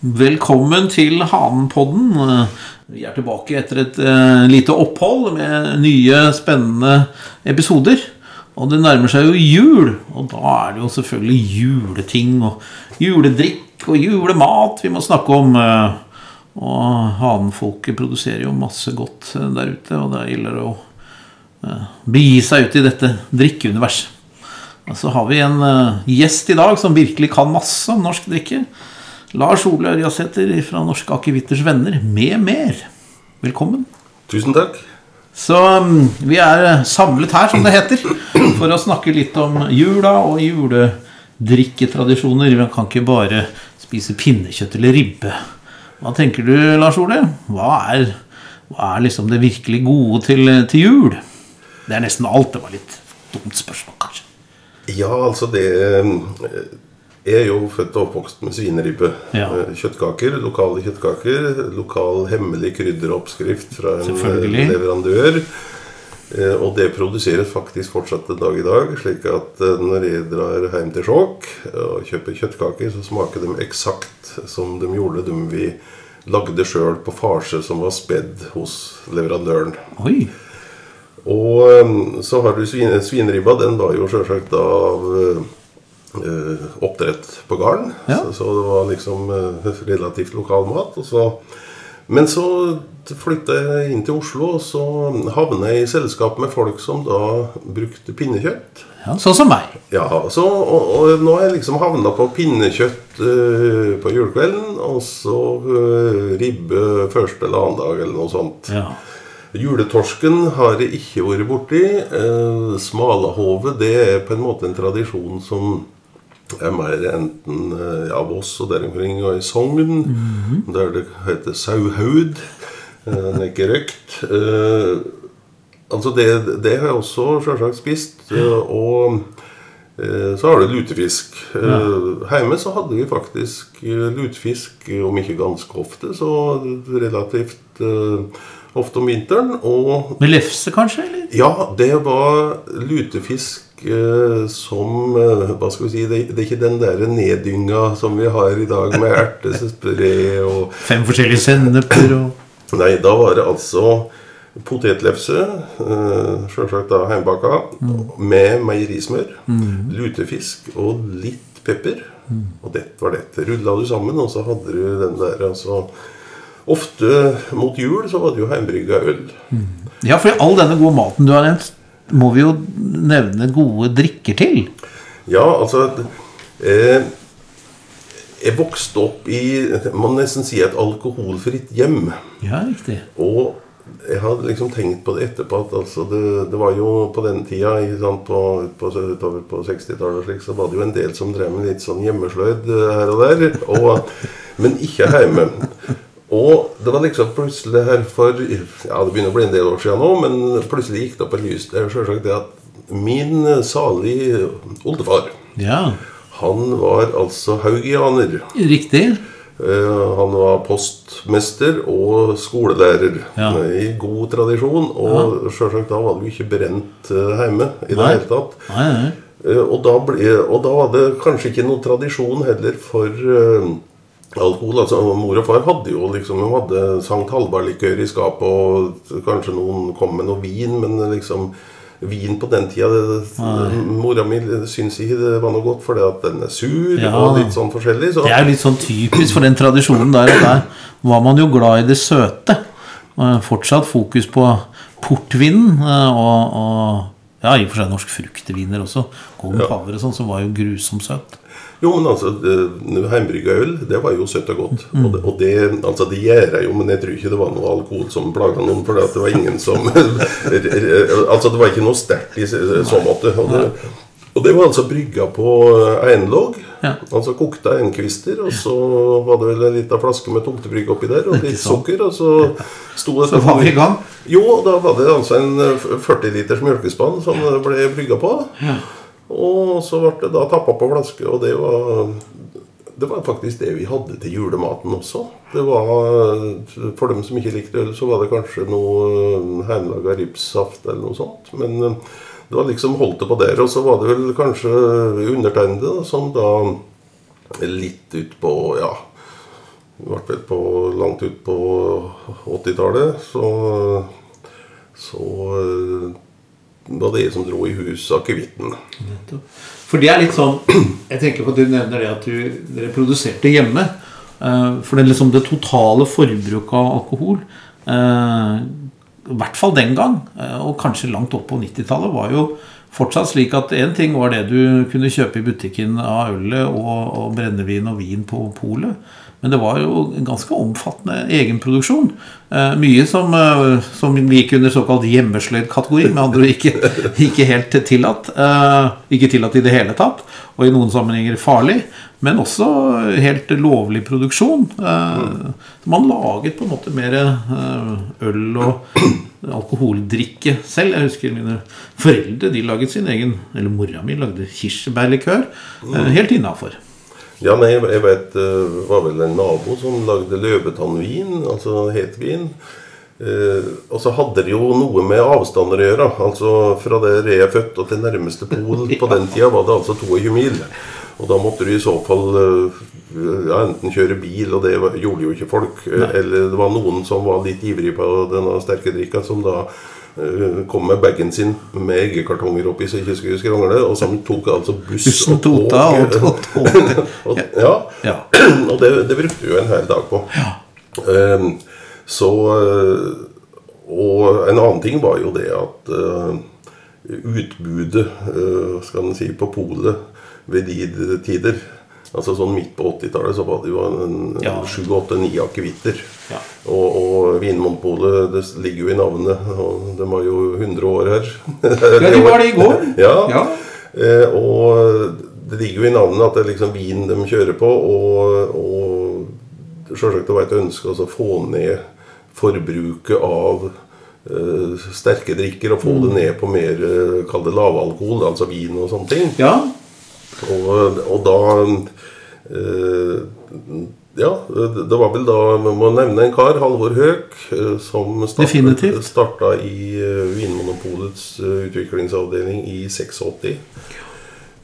Velkommen til Hanenpodden. Vi er tilbake etter et uh, lite opphold med nye, spennende episoder. Og det nærmer seg jo jul, og da er det jo selvfølgelig juleting og juledrikk og julemat vi må snakke om. eh, Og hanenfolket produserer jo masse godt eh, der ute, og det gjelder å begi seg ut i dette drikkeuniverset. Så har vi en gjest i dag som virkelig kan masse om norsk drikke. Lars Ole Ørjasæter fra Norske Akevitters Venner med mer. Velkommen. Tusen takk. Så mm, vi er eh, samlet her, som det heter, for å snakke litt om jula og juledrikketradisjoner. Vi kan ikke bare spise pinnekjøtt eller ribbe. Hva tenker du, Lars Ole? Hva er, hva er liksom det virkelig gode til, til jul? Det er nesten alt. Det var litt dumt spørsmål, kanskje. Ja, altså det eh, Jeg er jo født og oppvokst med svineribbe. Ja. Eh, Kjøttkaker, lokale kjøttkaker. Lokal hemmelig krydderoppskrift fra en eh, leverandør. Eh, Og det produseres faktisk fortsatt en dag i dag. Slik at når jeg drar hjem til Skjåk og kjøper kjøttkaker, så smaker de eksakt som de gjorde de vi lagde sjøl på farse som var spedd hos leverandøren. Oi. Og så har du svineribba. Den var jo selvsagt av oppdrett på gården. Ja. Så, så det var liksom eh, relativt lokal mat. Og så, men så flytta jeg inn til Oslo, og så havna jeg i selskap med folk som da brukte pinnekjøtt. Ja, sånn som meg. Ja, så, og, og nå har jeg liksom havna på pinnekjøtt eh, på julekvelden, og så eh, ribbe første eller annen dag, eller noe sånt. Ja. Juletorsken har jeg ikke vært borti. Eh, Smalahove det er på en måte en tradisjon som er mer enten eh, ja, Voss og der omkring og i Sogn, der det heter sauhaud. Eh, Den er ikke røkt. Eh, altså det, det har jeg også selvsagt spist. Og så har du lutefisk. Eh, Hjemme så hadde vi faktisk lutefisk, om ikke ganske ofte, så relativt ofte om vinteren. Og Med lefse, kanskje? eller? ja, det var lutefisk som eh, Hva skal vi si Det, det er ikke den der neddynga som vi har i dag med ertespré og Fem forskjellige senneper og Nei, da var det altså potetlefse, eh, selvsagt da heimbaka, med meierismør, lutefisk og litt pepper. Og det var dette. Rulla du sammen, og så hadde du den der altså Ofte mot jul så var det jo heimbrygga øl. Ja, for all denne gode maten du har nevnt, må vi jo nevne gode drikker til. Ja, altså eh, Jeg vokste opp i Man nesten sier et alkoholfritt hjem. Ja, riktig. Og jeg hadde liksom tenkt på det etterpå at altså det, det var jo på den tida sant, på, på, utover på 60-tallet og slik, så var det jo en del som drev med litt sånn hjemmesløyd eh, her og der. Og, men ikke hjemme. Og det var liksom plutselig her for Ja, det begynner å bli en del år siden nå, men plutselig gikk det opp et lys. Det er jo selvsagt det at min salig oldefar, Ja, han var altså haugianer. riktig. Uh, Han var postmester og skolelærer Ja. i god tradisjon. Og selvsagt da var det jo ikke brent uh, hjemme i det hele tatt. Nei, nei. Uh, Og da, ble, og da var det kanskje ikke noen tradisjon heller for alkohol. Altså, mor og far hadde jo liksom de hadde Sankt Halvard-likør i skapet, og kanskje noen kom med noe vin, men liksom Vin på den tida det, Mora mi syns ikke det var noe godt fordi at den er sur Ja. og litt sånn forskjellig. Så Det er jo litt sånn typisk for den tradisjonen der at der var man jo glad i det søte. Og Fortsatt fokus på portvinen eh, og, og ja, i og for seg norsk frukteviner også. Golden Ja. Og sånn, som var jo grusomt søt. Jo, men altså, heimbrygga øl, det var jo søtt og godt. Mm. Og, det, og det, altså, det gjør jeg jo, men jeg tror ikke det var noe alkohol som plaga noen. For det var ingen som Altså, det var ikke noe sterkt i så måte. Og det, og det var altså brygga på einlåg. Ja. Altså kokte einkvister, og så var det vel en liten flaske med tomtebrygg oppi der, og litt sukker, og så sto det Så var vi i gang. Jo, da var det altså en eh, 40 liters mjølkespann som ble brygga på. Ja. Og så ble det da tappa på flaske, og det var det var faktisk det vi hadde til julematen også. Det var, For dem som ikke likte øl, så var det kanskje noe hjemmelaga ripssaft eller noe sånt. Men eh, det var liksom holdt det på der. Og så var det vel kanskje undertegnede som da litt utpå ja, ble vel på langt ut på 80-tallet, så, så eh, de som dro i hus akevitten. For det er litt sånn Jeg tenker på at du nevner det at du, dere produserte hjemme. Eh, For det, liksom det totale forbruket av alkohol, eh, i hvert fall den gang, eh, og kanskje langt opp på 90-tallet, var jo fortsatt slik at én ting var det du kunne kjøpe i butikken av ølet og, og brennevin og vin på polet. Men det var jo en ganske omfattende egenproduksjon. Eh, mye som, eh, som gikk under såkalt hjemmesløyd-kategori. Med andre ikke, ikke helt tillatt. Eh, ikke tillatt i det hele tatt. Og i noen sammenhenger farlig. Men også helt lovlig produksjon. Eh, man laget på en måte mer eh, øl og alkoholdrikke selv. Jeg husker mine foreldre de laget sin egen Eller mora mi lagde kirsebærlikør. eh, Helt innafor. Ja, nei, jeg vet det var vel en nabo som lagde løvetannvin, altså hetvin. Eh, og så hadde det jo noe med avstander å gjøre. Altså Fra der jeg er født og til nærmeste pol på den tida var det altså 22 mil. Og da måtte du i så fall eh, ja, enten kjøre bil, og det gjorde jo ikke folk. Nei. Eller det var noen som var litt ivrig på denne sterke drikka, som da eh, kom med bagen sin med eggekartonger oppi så ikke skulle skrangle, og som tok altså buss Bussen og tog. tota og tog- tog. og, ja. Ja. og det, det brukte vi jo en hel dag på. Ehm, så eh, Og en annen ting var jo det at uh, utbudet uh, skal man si, på polet ved de tider Altså sånn Midt på 80-tallet så var det jo en Ja. sju, åtte, ni akevitter. Ja. Og, og Vinmonopolet det ligger jo i navnet, og de var jo 100 år her. Ja, de var det i går. Ja. Ja. Eh, og det ligger jo i navnet at det er liksom vin de kjører på, og, og selvsagt det var et ønske å få ned forbruket av eh, sterke drikker og få det ned på mer eh, lavalkohol, altså vin og sånne ting. ja. Og, og da eh, Ja, det var vel da Vi må nevne en kar, Halvor Høek, eh, som startet, starta i eh, Vinmonopolets utviklingsavdeling i 86.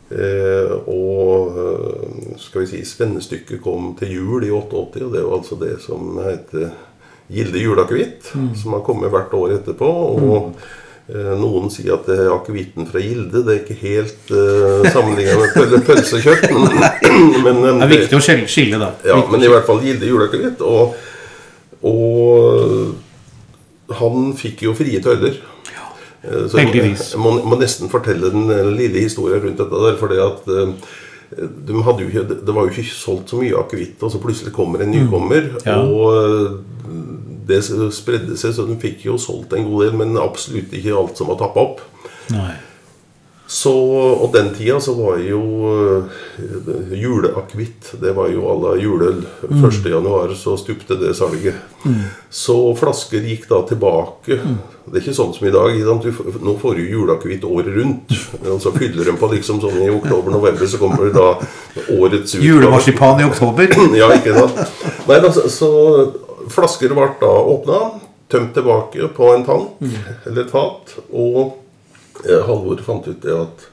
Eh, og skal vi si spennestykket kom til jul i 88, og det var altså det som heter Gilde juleakevitt, som har kommet hvert år etterpå. og eh, noen sier at det er akevitten fra Gilde. Det er ikke helt uh, sammenlignet med pøl pølsekjøtt. Men, men, eh, Det er viktig å skille, da. ja, men i hvert fall Gilde juleakevitt. Og, og han fikk jo frie tøyler. Ja, så heldigvis. Jeg må, må nesten fortelle den eh, lille historien rundt dette. der, fordi at eh, de jo Det var jo ikke solgt så mye akevitt, og så plutselig kommer en nykommer. Mm. Ja. Og eh, det spredde seg, så de fikk jo solgt en god del, men absolutt ikke alt som var tappa opp. Nei. Så, og den tida så var jo uh, juleakevitt Det var jo à la juleøl. 1. januar så stupte det salget. Så flasker gikk da tilbake. Det er ikke sånn som i dag. Du, nå får du juleakevitt året rundt. Og så fyller de på liksom sånn i oktober-november, så kommer det da årets utgave. Julemarsipan i oktober. Ja, ikke sant? Nei, da, så, så flasker ble da åpna, tømt tilbake på en tann eller et fat. Og eh, Halvor fant ut det at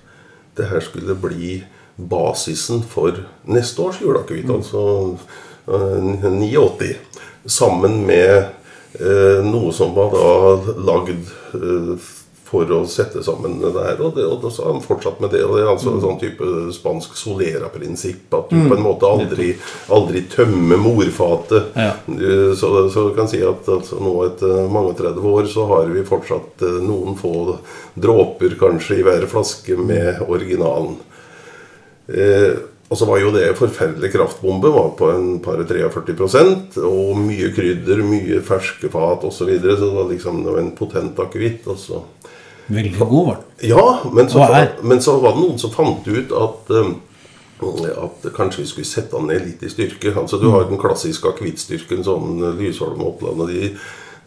det her skulle bli basisen for neste års juleakevitt, altså eh, 89. Sammen med eh, noe som var da lagd eh, for å sette sammen det der. Og, det, og så har han fortsatt med det. og Det er altså en sånn type spansk solera-prinsipp. At du på en måte aldri, aldri tømmer morfatet. Ja. Eh, Så, så du kan si at altså, nå etter mange og 30 år så har vi fortsatt eh, noen få dråper kanskje i hver flaske med originalen. Eh, og så var jo det forferdelig kraftbombe. Var på en par og 43 og mye krydder, mye ferske fat osv. Så, videre, så det var liksom det var en potent akevitt. og så- Veldig god var den. ja, men så, men så var det noen som fant ut at um, at kanskje vi skulle sette han ned litt i styrke. Altså Du har den klassiske akevittstyrken, sånn eh, Lysholm og Oppland og de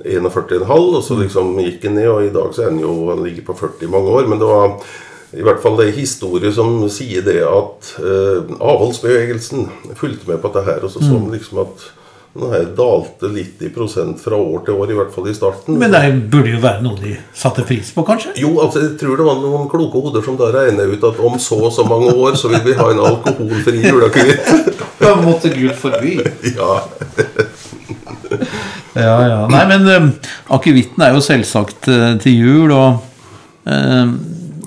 41,5, og så liksom gikk han ned, og i dag så er han jo han ligger på 40 i mange år. Men det var i hvert fall det historie som sier det at eh, avholdsbevegelsen fulgte med på dette her, og så så man liksom at den her dalte litt i prosent fra år til år, i hvert fall i starten. Men det burde jo være noe de satte pris på, kanskje? Jo, altså jeg tror det var noen kloke hoder som da regner ut at om så og så mange år så vil vi ha en alkoholfri juleakevitt. Da måtte Gud forby. ja. Ja, ja. Nei, men um, akevitten er jo selvsagt uh, til jul, og, um,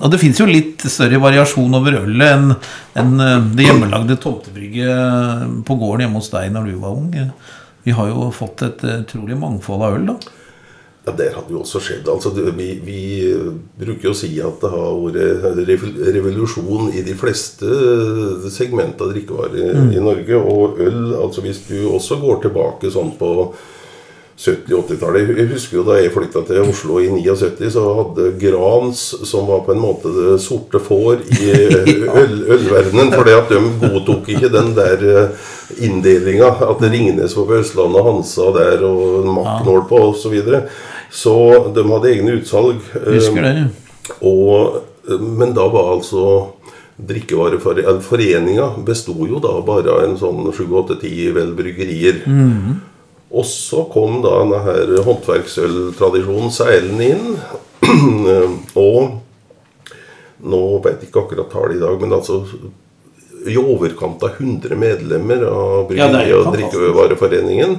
og det fins jo litt større variasjon over ølet enn enn, uh, det hjemmelagde tomtebrygget på gården hjemme hos deg når du var ung. Vi har jo fått et utrolig mangfold av øl, da. Ja, Der hadde jo også skjedd. altså vi, vi bruker jo å si at det har vært revolusjon i de fleste segment av drikkevarer i Norge. Og øl, altså hvis du også går tilbake sånn på 70-80-tallet Jeg husker jo da jeg flytta til Oslo i 79, så hadde Grans, som var på en måte det sorte får i øl, ølverdenen, fordi at de godtok ikke den der inndelinga. At Ringnes var på Østlandet, Hansa der og Mack på osv. Så, videre. så de hadde egne utsalg. eh, Husker det. og, men da var altså Drikkevareforeninga besto jo da bare av en sånn 7-8-10 vel bryggerier. Og så kom da denne her håndverksøltradisjonen seilende inn. og nå vet jeg ikke akkurat tallet i dag, men altså i overkant av 100 medlemmer av er Bryggeri- og drikkevareforeningen.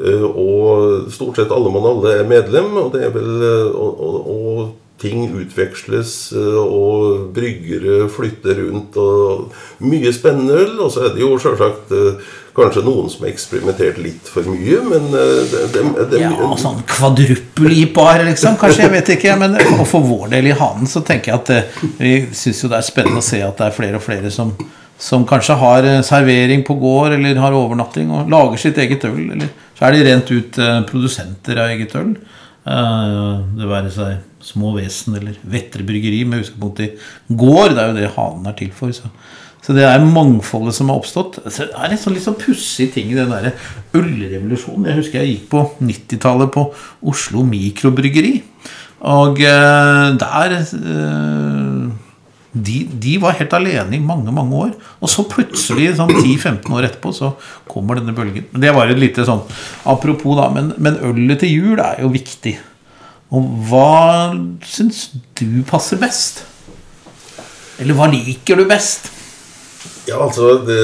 Eh, Og stort sett alle mann alle er medlem, og det er vel eh, og, og, og ting utveksles, eh, og bryggere flytter rundt, og mye spennende øl. Og så er det jo selvsagt eh, kanskje noen som har eksperimentert litt for mye, men eh, det, det, det, Ja, sånn kvadruppel-IPA-er, liksom. Kanskje, jeg vet ikke. Men og for vår del i Hanen så tenker jeg at eh, vi syns jo det er spennende å se at det er flere og flere som, som kanskje har eh, servering på gård eller har overnatting og lager sitt eget øl. Eller så er de rent ut eh, produsenter av eget øl. Eh, Det være seg Små Vesen eller Vettre Bryggeri med utgangspunkt i gård. Det er jo det Hanen er til for. Så. Så det er mangfoldet som har oppstått. Det er en sånn litt sånn pussig ting i den der ølrevolusjonen. Jeg husker jeg gikk på 90-tallet på Oslo Mikrobryggeri. Og eh, der eh, de, de var helt alene i mange mange år. Og så plutselig, sånn 10-15 år etterpå, så kommer denne bølgen. Det var et lite sånn apropos, da. Men, men ølet til jul er jo viktig. Og hva syns du passer best? Eller hva liker du best? Ja, altså det,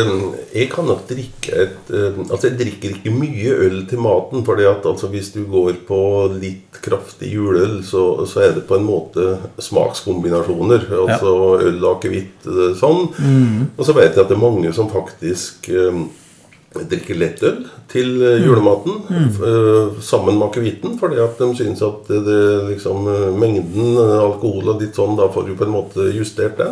Jeg kan nok drikke et eh, Altså, jeg drikker ikke mye øl til maten. fordi at altså, hvis du går på litt kraftig juleøl, så, så er det på en måte smakskombinasjoner. Altså øl og akevitt sånn. sånn. Og så vet jeg at det er mange som faktisk eh, drikker lettøl til julematen julematen Mm. sammen med akevitten. Fordi at de syns at det, det liksom eh, mengden eh, alkohol og litt sånn, da får du på en måte justert det.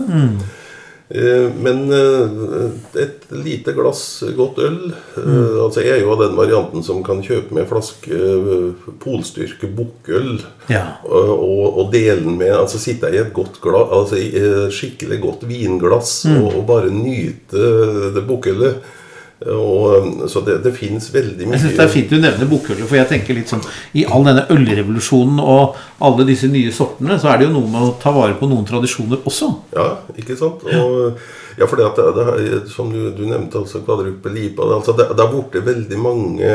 Eh, Men eh, et lite glass godt øl mm. Altså Jeg er jo av den varianten som kan kjøpe med flaske eh, polstyrke bukkøl. Ja. Og, og, dele den med Altså sitte i et godt glass Altså skikkelig godt vinglass og, og bare nyte det bukkølet. Og, så det, det fins veldig mye Jeg synes Det er fint du nevner bokølet, for jeg tenker litt sånn I all denne ølrevolusjonen og alle disse nye sortene, så er det jo noe med å ta vare på noen tradisjoner også. Ja, ikke sant? Og, ja, for det, at det, det, som du, du nevnte, altså kvadruppel lipa altså, det, det er borte veldig mange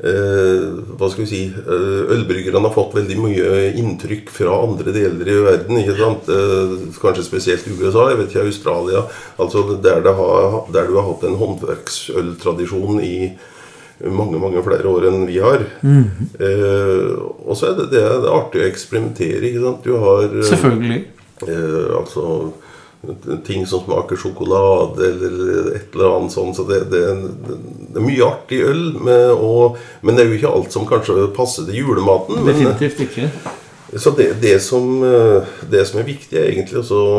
Hva skal vi si eh, Ølbryggerne har fått veldig mye inntrykk fra andre deler i verden. ikke sant? Eh, kanskje spesielt USA, jeg vet ikke, Australia. altså Der, det har, der du har hatt en håndverksøltradisjon i mange mange flere år enn vi har. eh, og så er det, det, er artig å eksperimentere. ikke sant? Du har eh, Selvfølgelig. Eh, altså ting som smaker sjokolade eller et eller annet sånt. Så det, det, det er mye artig øl. Med, og, men det er jo ikke alt som kanskje passer til julematen. Men, Definitivt ikke. så det, det, som, eh, det som er viktig, er egentlig å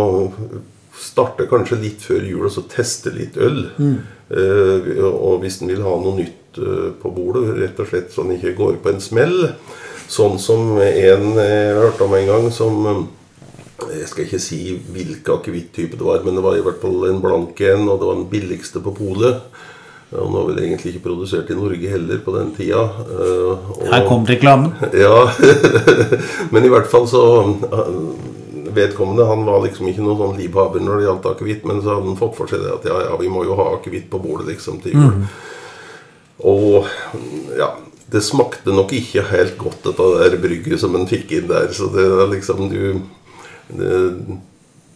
starte kanskje litt før jul og så teste litt øl. Eh, og hvis en vil ha noe nytt eh, på bordet, rett og slett så en ikke går på en smell. Sånn som en jeg hørte om en gang, som eh, Jeg skal ikke si hvilken akevitt-type det var, men det var i hvert fall en blank en, og det var den billigste på polet. Og den var vel egentlig ikke produsert i Norge heller på den tida. eh, og- Her kom reklamen. ja, men i hvert fall så uh, Vedkommende han var liksom ikke noen sånn livhaver når det gjaldt akevitt, men så hadde han fått for seg det at ja, ja, vi må jo ha akevitt på bordet liksom til jul. Og ja, det smakte nok ikke helt godt, dette der brygget som en fikk inn der. Så det er liksom du det,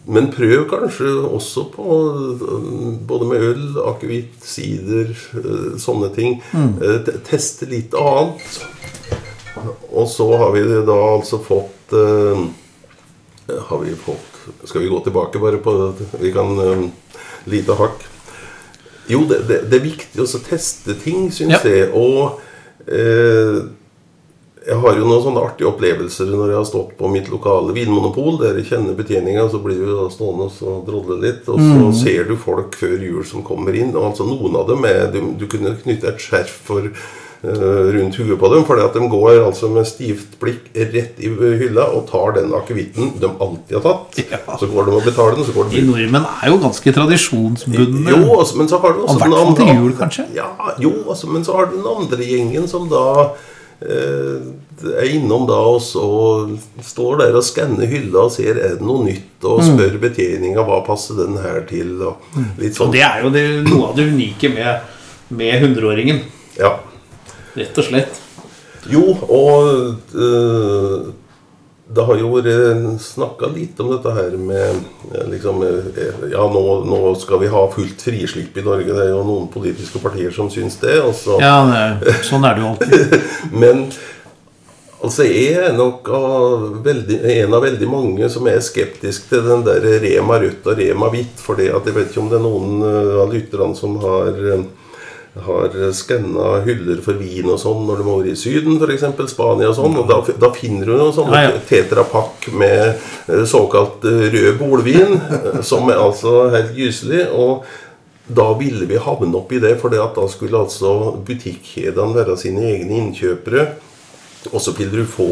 Men prøv kanskje også på øh, både med øl, akevitt, sider, øh, sånne ting. Mm. Teste litt annet. og så har vi da altså fått eh, Har vi fått Skal vi gå tilbake bare på Vi kan eh, lite hakk. Jo, det, det, det er viktig å teste ting, syns Ja. jeg. Og eh, jeg har jo noen sånne artige opplevelser når jeg har stått på mitt lokale vinmonopol, Dere kjenner betjeninga, så blir du da stående og drodle litt, og så ser du folk før jul som kommer inn. Og altså noen av dem er Du, du kunne knytte et skjerf for eh, rundt huet på dem, fordi at de går altså med stivt blikk rett i hylla og tar den akevitten de alltid har tatt. Ja. Så går de og betaler den, så går de De nordmenn er jo ganske tradisjonsbundne. jo, altså, men så har du også den til jul, kanskje? Ja, jo, altså, men så har du den andre gjengen som da er innom da og så står der og skanner hylla og ser er det noe nytt, og Mm. spør betjeninga hva passer den her til, og litt Og sånn. det er jo det, noe av det unike med, med hundreåringen. Ja. Rett og slett. Jo, og eh, det har jo vært snakka litt om dette her med eh, liksom eh, Ja, nå, nå skal vi ha fullt frislipp i Norge. Det er jo noen politiske partier som syns det. Altså. Ja, er- sånn er det jo alltid. Men altså, jeg er nok av veldig, en av veldig mange som er skeptisk til den der Rema rødt og Rema hvitt. For jeg vet ikke om det er noen eh, av lytterne som har eh, har skanna hyller for vin og sånn når du må over i Syden, f.eks. Spania og sånn. Og da, da finner du noen sånne Ja, ja. tetrapakk med eh, såkalt eh, rød bolvin, eh, som er altså helt gyselig. Og da ville vi havne opp i det, for da skulle altså butikkjedene være sine egne innkjøpere. Og så vil du få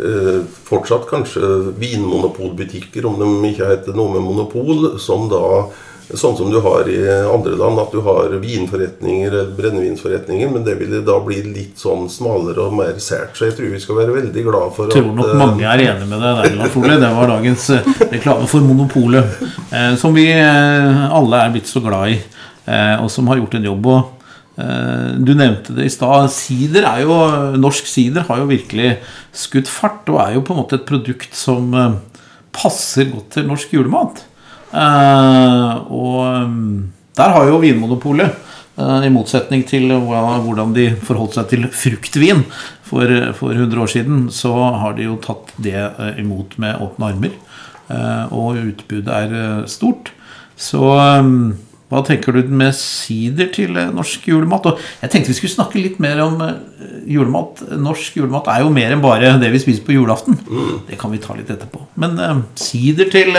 eh, fortsatt kanskje vinmonopolbutikker, om de ikke heter noe med monopol, som da Sånn som du har i andre land, at du har vinforretninger eller brennevinsforretninger. Men det ville da bli litt sånn smalere og mer sært. Så jeg tror vi skal være veldig glad for Jeg tror nok eh, mange er enig med deg der, Lars Ole. Det var dagens eh, reklame for Monopolet. Eh, som vi alle er blitt så glad i, og som har gjort en jobb. Og, du nevnte det i stad. Sider er jo Norsk sider har jo virkelig skutt fart, og er jo på en måte et produkt som passer godt til norsk julemat. Eh, og mm, der har jo Vinmonopolet Eh, I motsetning til hvordan de forholdt seg til fruktvin for, for 100 år siden, så har de jo tatt det eh, imot med åpne armer. Og utbudet er stort. Så eh, hva tenker du med sider til norsk julemat? Og jeg tenkte vi skulle snakke litt mer om julemat. Norsk julemat er jo mer enn bare det vi spiser på julaften. Det kan vi ta litt etterpå. Men sider til,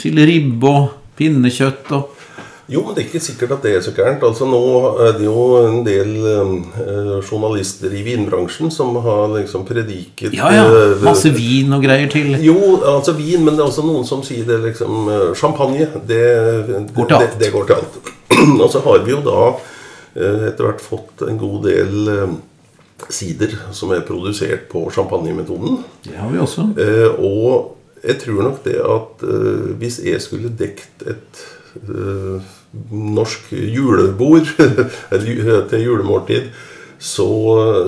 til ribbe og pinnekjøtt og Jo, men det er ikke sikkert at det er så gærent. Altså, nå er det jo en del eh, journalister i vinbransjen som har liksom prediket Ja, ja. eh, Masse vin og greier til. Jo, altså vin, men det er også noen som sier det liksom eh, Champagne, det Går til alt. det går til alt. Og så har vi jo da eh, etter hvert fått en god del eh, sider som er produsert på champagnemetoden. Det har vi også. Eh, og jeg tror nok det at uh, hvis jeg skulle dekt et uh, norsk julebord til julemåltid, så,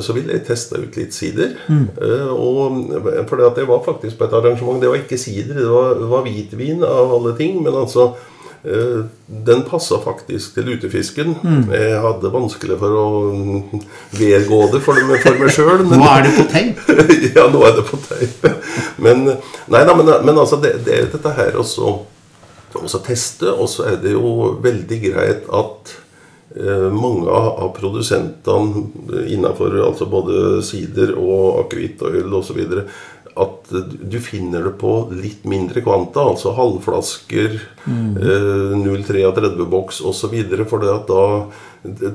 så ville jeg testa ut litt sider. Eh, og, for det at jeg var faktisk på et arrangement. Det var ikke sider, det var, det var hvitvin av alle ting. Men altså den passa faktisk til lutefisken. Jeg hadde vanskelig for å mm, vedgå det for, for meg sjøl. Nå er det på teip? ja, nå er det på teip. Men, nei nei, men, men altså, det, det er dette her også også teste, og så er det jo veldig greit at eh, mange av produsentene innenfor altså både sider og akevitt og øl osv. At du finner det på litt mindre kvanta, altså halvflasker, eh, 0,33-boks osv. For det at da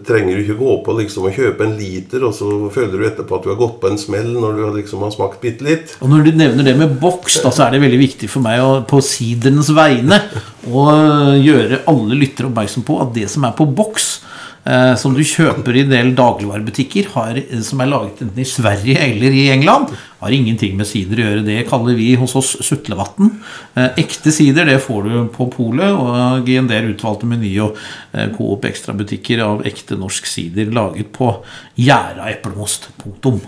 trenger du ikke gå på liksom og kjøpe en liter, og så føler du etterpå at du har gått på en smell når du liksom har smakt bitte litt. Og når du nevner det med boks, da, så er det veldig viktig for meg å, på sidernes vegne å gjøre alle lyttere oppmerksom på at det som er på boks, eh, som du kjøper i en del dagligvarebutikker, har, som er laget enten i Sverige eller i England, har ingenting med sider å gjøre. Det kaller vi hos oss sutlevann. Eh, ekte sider det får du på polet og i en del utvalgte Meny og eh, Coop Extra-butikker av ekte norsk sider laget på gjæra eplemost. Punktum.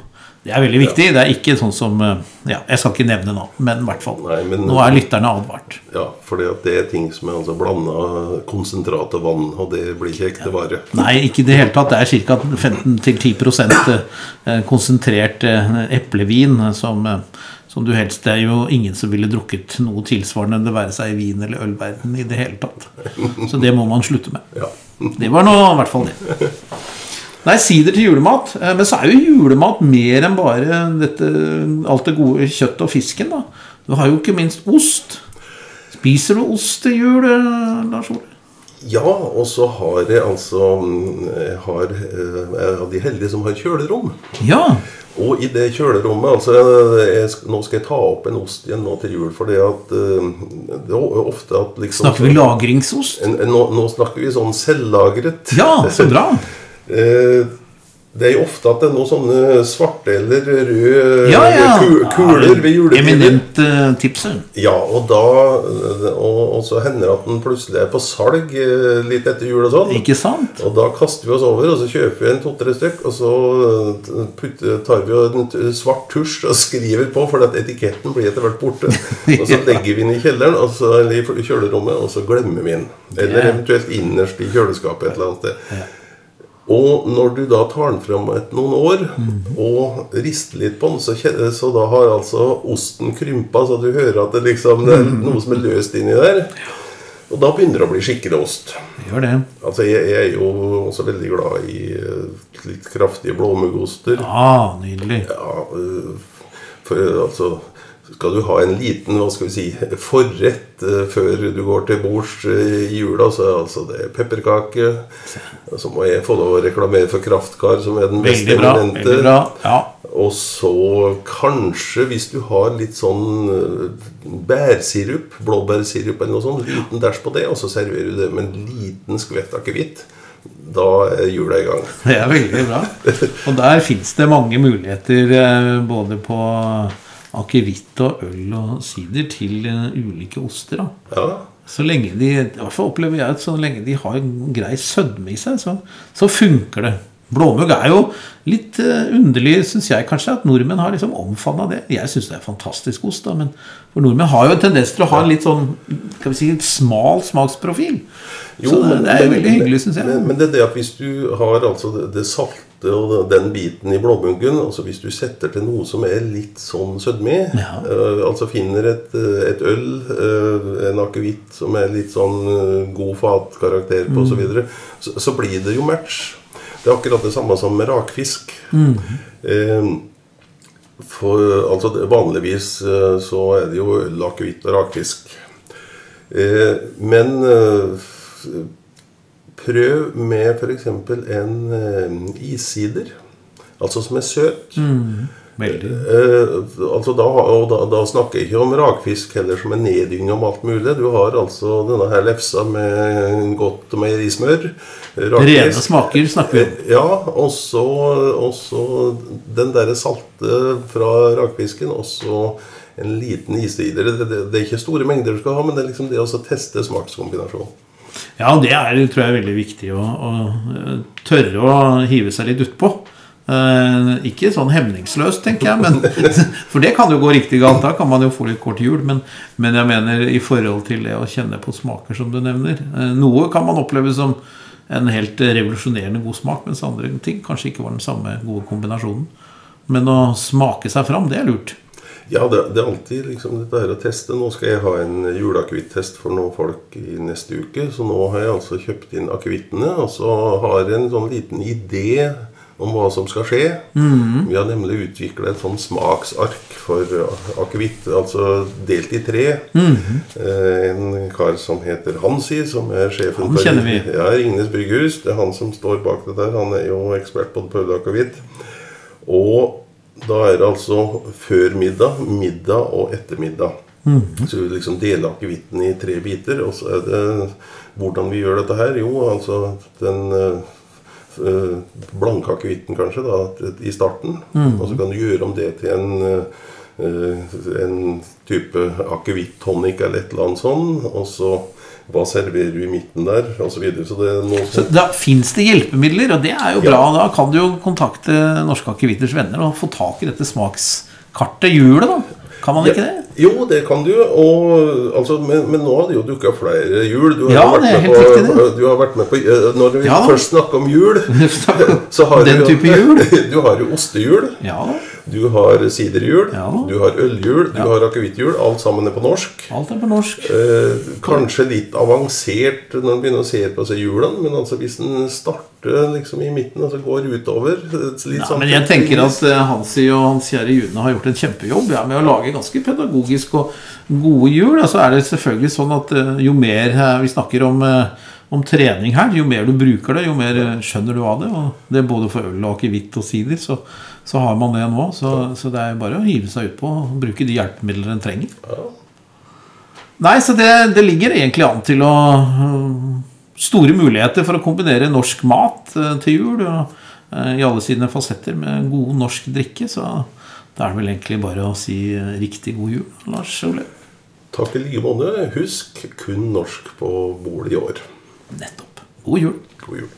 Det er veldig viktig. Det er ikke sånn som eh, Ja, jeg skal ikke nevne nå, men i hvert fall. Nei, men- Nå er lytterne advart. Ja, for det er ting som er altså blanda konsentrat og vann, og det blir ikke ekte vare. Nei, ikke i det hele tatt. Det er ca. 15-10 eh, konsentrert eh, eplevin som, som du helst Det er jo ingen som ville drukket noe tilsvarende, det være seg i vin- eller ølverden i det hele tatt. Så det må man slutte med. Ja. Det var nå i hvert fall det. Nei, sider til julemat. Eh, Men så er jo julemat mer enn bare dette, alt det gode kjøttet og fisken. da. Du har jo ikke minst ost. Spiser du ost til jul, eh, Lars Ole? Ja, og så har jeg altså Jeg har, eh, jeg er av de heldige som har kjølerom. Ja. Og i det kjølerommet altså jeg, Nå skal jeg ta opp en ost igjen nå til jul, eh, det er ofte at liksom Snakker vi lagringsost? En, en, nå, nå snakker vi sånn selvlagret. Ja, så bra. Eh, Det er jo ofte at det er noen sånne svarte eller røde Ja, ja. ku- kuler ved juletider. Eminente tipset. Ja, og da og, og så hender det at den plutselig er på salg eh, litt etter jul og sånn. Ikke sant? Og da kaster vi oss over, og så kjøper vi en to-tre stykk, og så eh, putter, tar vi en svart tusj og skriver på, for at etiketten blir etter hvert borte. Og så legger vi den i kjelleren, og så, eller i kjølerommet, og så glemmer vi den. Eller eventuelt innerst i kjøleskapet et eller annet sted. Og når du da tar den fram etter noen år og rister litt på den, så, så da har altså osten krympa, så du hører at det liksom det er noe som er løst inni der. Og da begynner det å bli skikkelig ost. Gjør det. Altså, jeg, jeg er jo også veldig glad i eh, litt kraftige blåmuggoster. Ja, nydelig. Ja, eh, for eh, altså Skal du ha en liten hva skal vi si, forrett eh, før du går til bords eh, i jula, så altså det er pepperkake. Så må jeg få lov å reklamere for Kraftkar, som er den mest Veldig eminente. Ja. Og så kanskje, hvis du har litt sånn eh, bærsirup, blåbærsirup eller noe sånt, liten dæsj på det, og så serverer du det med en liten skvett akevitt, da er jula i gang. Det er veldig bra. Og der fins det mange muligheter både på akevitt og øl og sider til eh, ulike oster. Ja, Så lenge de i hvert fall opplever jeg at så lenge de har en grei sødme i seg, så, så funker det. Blåmugg er jo litt eh, underlig, syns jeg kanskje, at nordmenn har liksom omfavna det. Jeg syns det er fantastisk ost, da, men for nordmenn har jo en tendens til å ha en litt sånn skal vi si, smal smaksprofil. Så det, det er men, veldig hyggelig, syns jeg. Men, men det er det at hvis du har altså det, det salte og den biten i blåmuggen altså Hvis du setter til noe som er litt sånn sødme Ja. uh, altså finner et, eh, et øl, uh, en akevitt som er litt sånn uh, god fatkarakter på Mm. osv., så, videre, så, så blir det jo match. Det er akkurat det samme som med rakfisk. Mm. Uh, for altså Vanligvis så er det jo øl, akevitt og rakfisk. Eh, men prøv med f.eks. en eh, issider. Altså som er søt. Veldig. Eh, altså da, og da, da snakker jeg ikke om rakfisk heller som er neddynga om alt mulig. Du har altså denne her lefsa med godt meierismør. Rene smaker snakker vi om. Ja, og så den derre salte fra rakfisken, og så en liten isider Det, det, det er ikke store mengder du skal ha, men det er liksom det å teste smakskombinasjonen. Ja, det er, tror jeg er veldig viktig å, å eh, tørre å hive seg litt utpå. Eh, ikke sånn hemningsløst, tenker jeg, men, for det kan jo gå riktig galt. Da kan man jo få litt kort hjul. Men, men jeg mener i forhold til det å kjenne på smaker, som du nevner. Eh, noe kan man oppleve som en helt revolusjonerende god smak, mens andre ting kanskje ikke var den samme gode kombinasjonen. Men å smake seg fram, det er lurt. Ja, det, det er alltid liksom dette her å teste. Nå skal jeg ha en juleakevitt-test for noen folk i neste uke. Så nå har jeg altså kjøpt inn akevittene, og så har jeg en sånn liten idé om hva som skal skje. Vi har nemlig utvikla et sånn smaksark for akevitt, altså delt i tre. Eh, En kar som heter Hansi, som er sjefen for ja, Ringnes Brygghus. Det er han som står bak det der. Han er jo ekspert på på øl akevitt. Og da er det altså før middag, middag og ettermiddag. Så vi liksom deler akevitten i tre biter. Og så er det hvordan vi gjør dette her. Jo, altså den øh, blanke akevitten kanskje da, i starten. Og så kan du gjøre om det til en, øh, en type akevitt-tonic eller et eller annet sånn. Og så hva serverer du i midten der, osv. Så, videre. så det noe Så da fins det hjelpemidler, og det er jo bra. Da kan du jo kontakte Norske Akevitters venner og få tak i dette smakskartet hjulet, da. Kan man ikke det? Jo, det kan du. Og, altså, men, men nå har det jo dukka flere hjul. Du har, Ja, vært med på, riktig, du har vært med på eh, Når vi Ja. først snakker om hjul, så har Den du, type hjul? Du har jo ostehjul. Ja. Du har siderhjul, Ja. du har ølhjul, du Ja. har akevitthjul. Alt sammen er på norsk. Alt er på norsk. Eh, kanskje litt avansert når en begynner å se på seg hjulene, men altså hvis en starter liksom i midten og så går utover eh, litt Ja, sånn men jeg tenker at eh, Hansi og Hans Kjære June har gjort en kjempejobb ja, med å lage ganske pedagogisk og gode hjul. Og så er det selvfølgelig sånn at eh, jo mer vi snakker om, om trening her, jo mer du bruker det, jo mer skjønner du av det. Og det er både for øl og akevitt og sider, så, så har man det nå. Så, så det er bare å hive seg utpå og bruke de hjelpemidler en trenger. Nei, så det, det ligger egentlig an til å Store muligheter for å kombinere norsk mat øh, til jul og, øh, i alle sine fasetter med god norsk drikke. Så da er det vel egentlig bare å si øh, riktig god jul, Lars Ole. Takk i like måte. Husk kun norsk på bordet i år. Nettopp. God jul. God jul.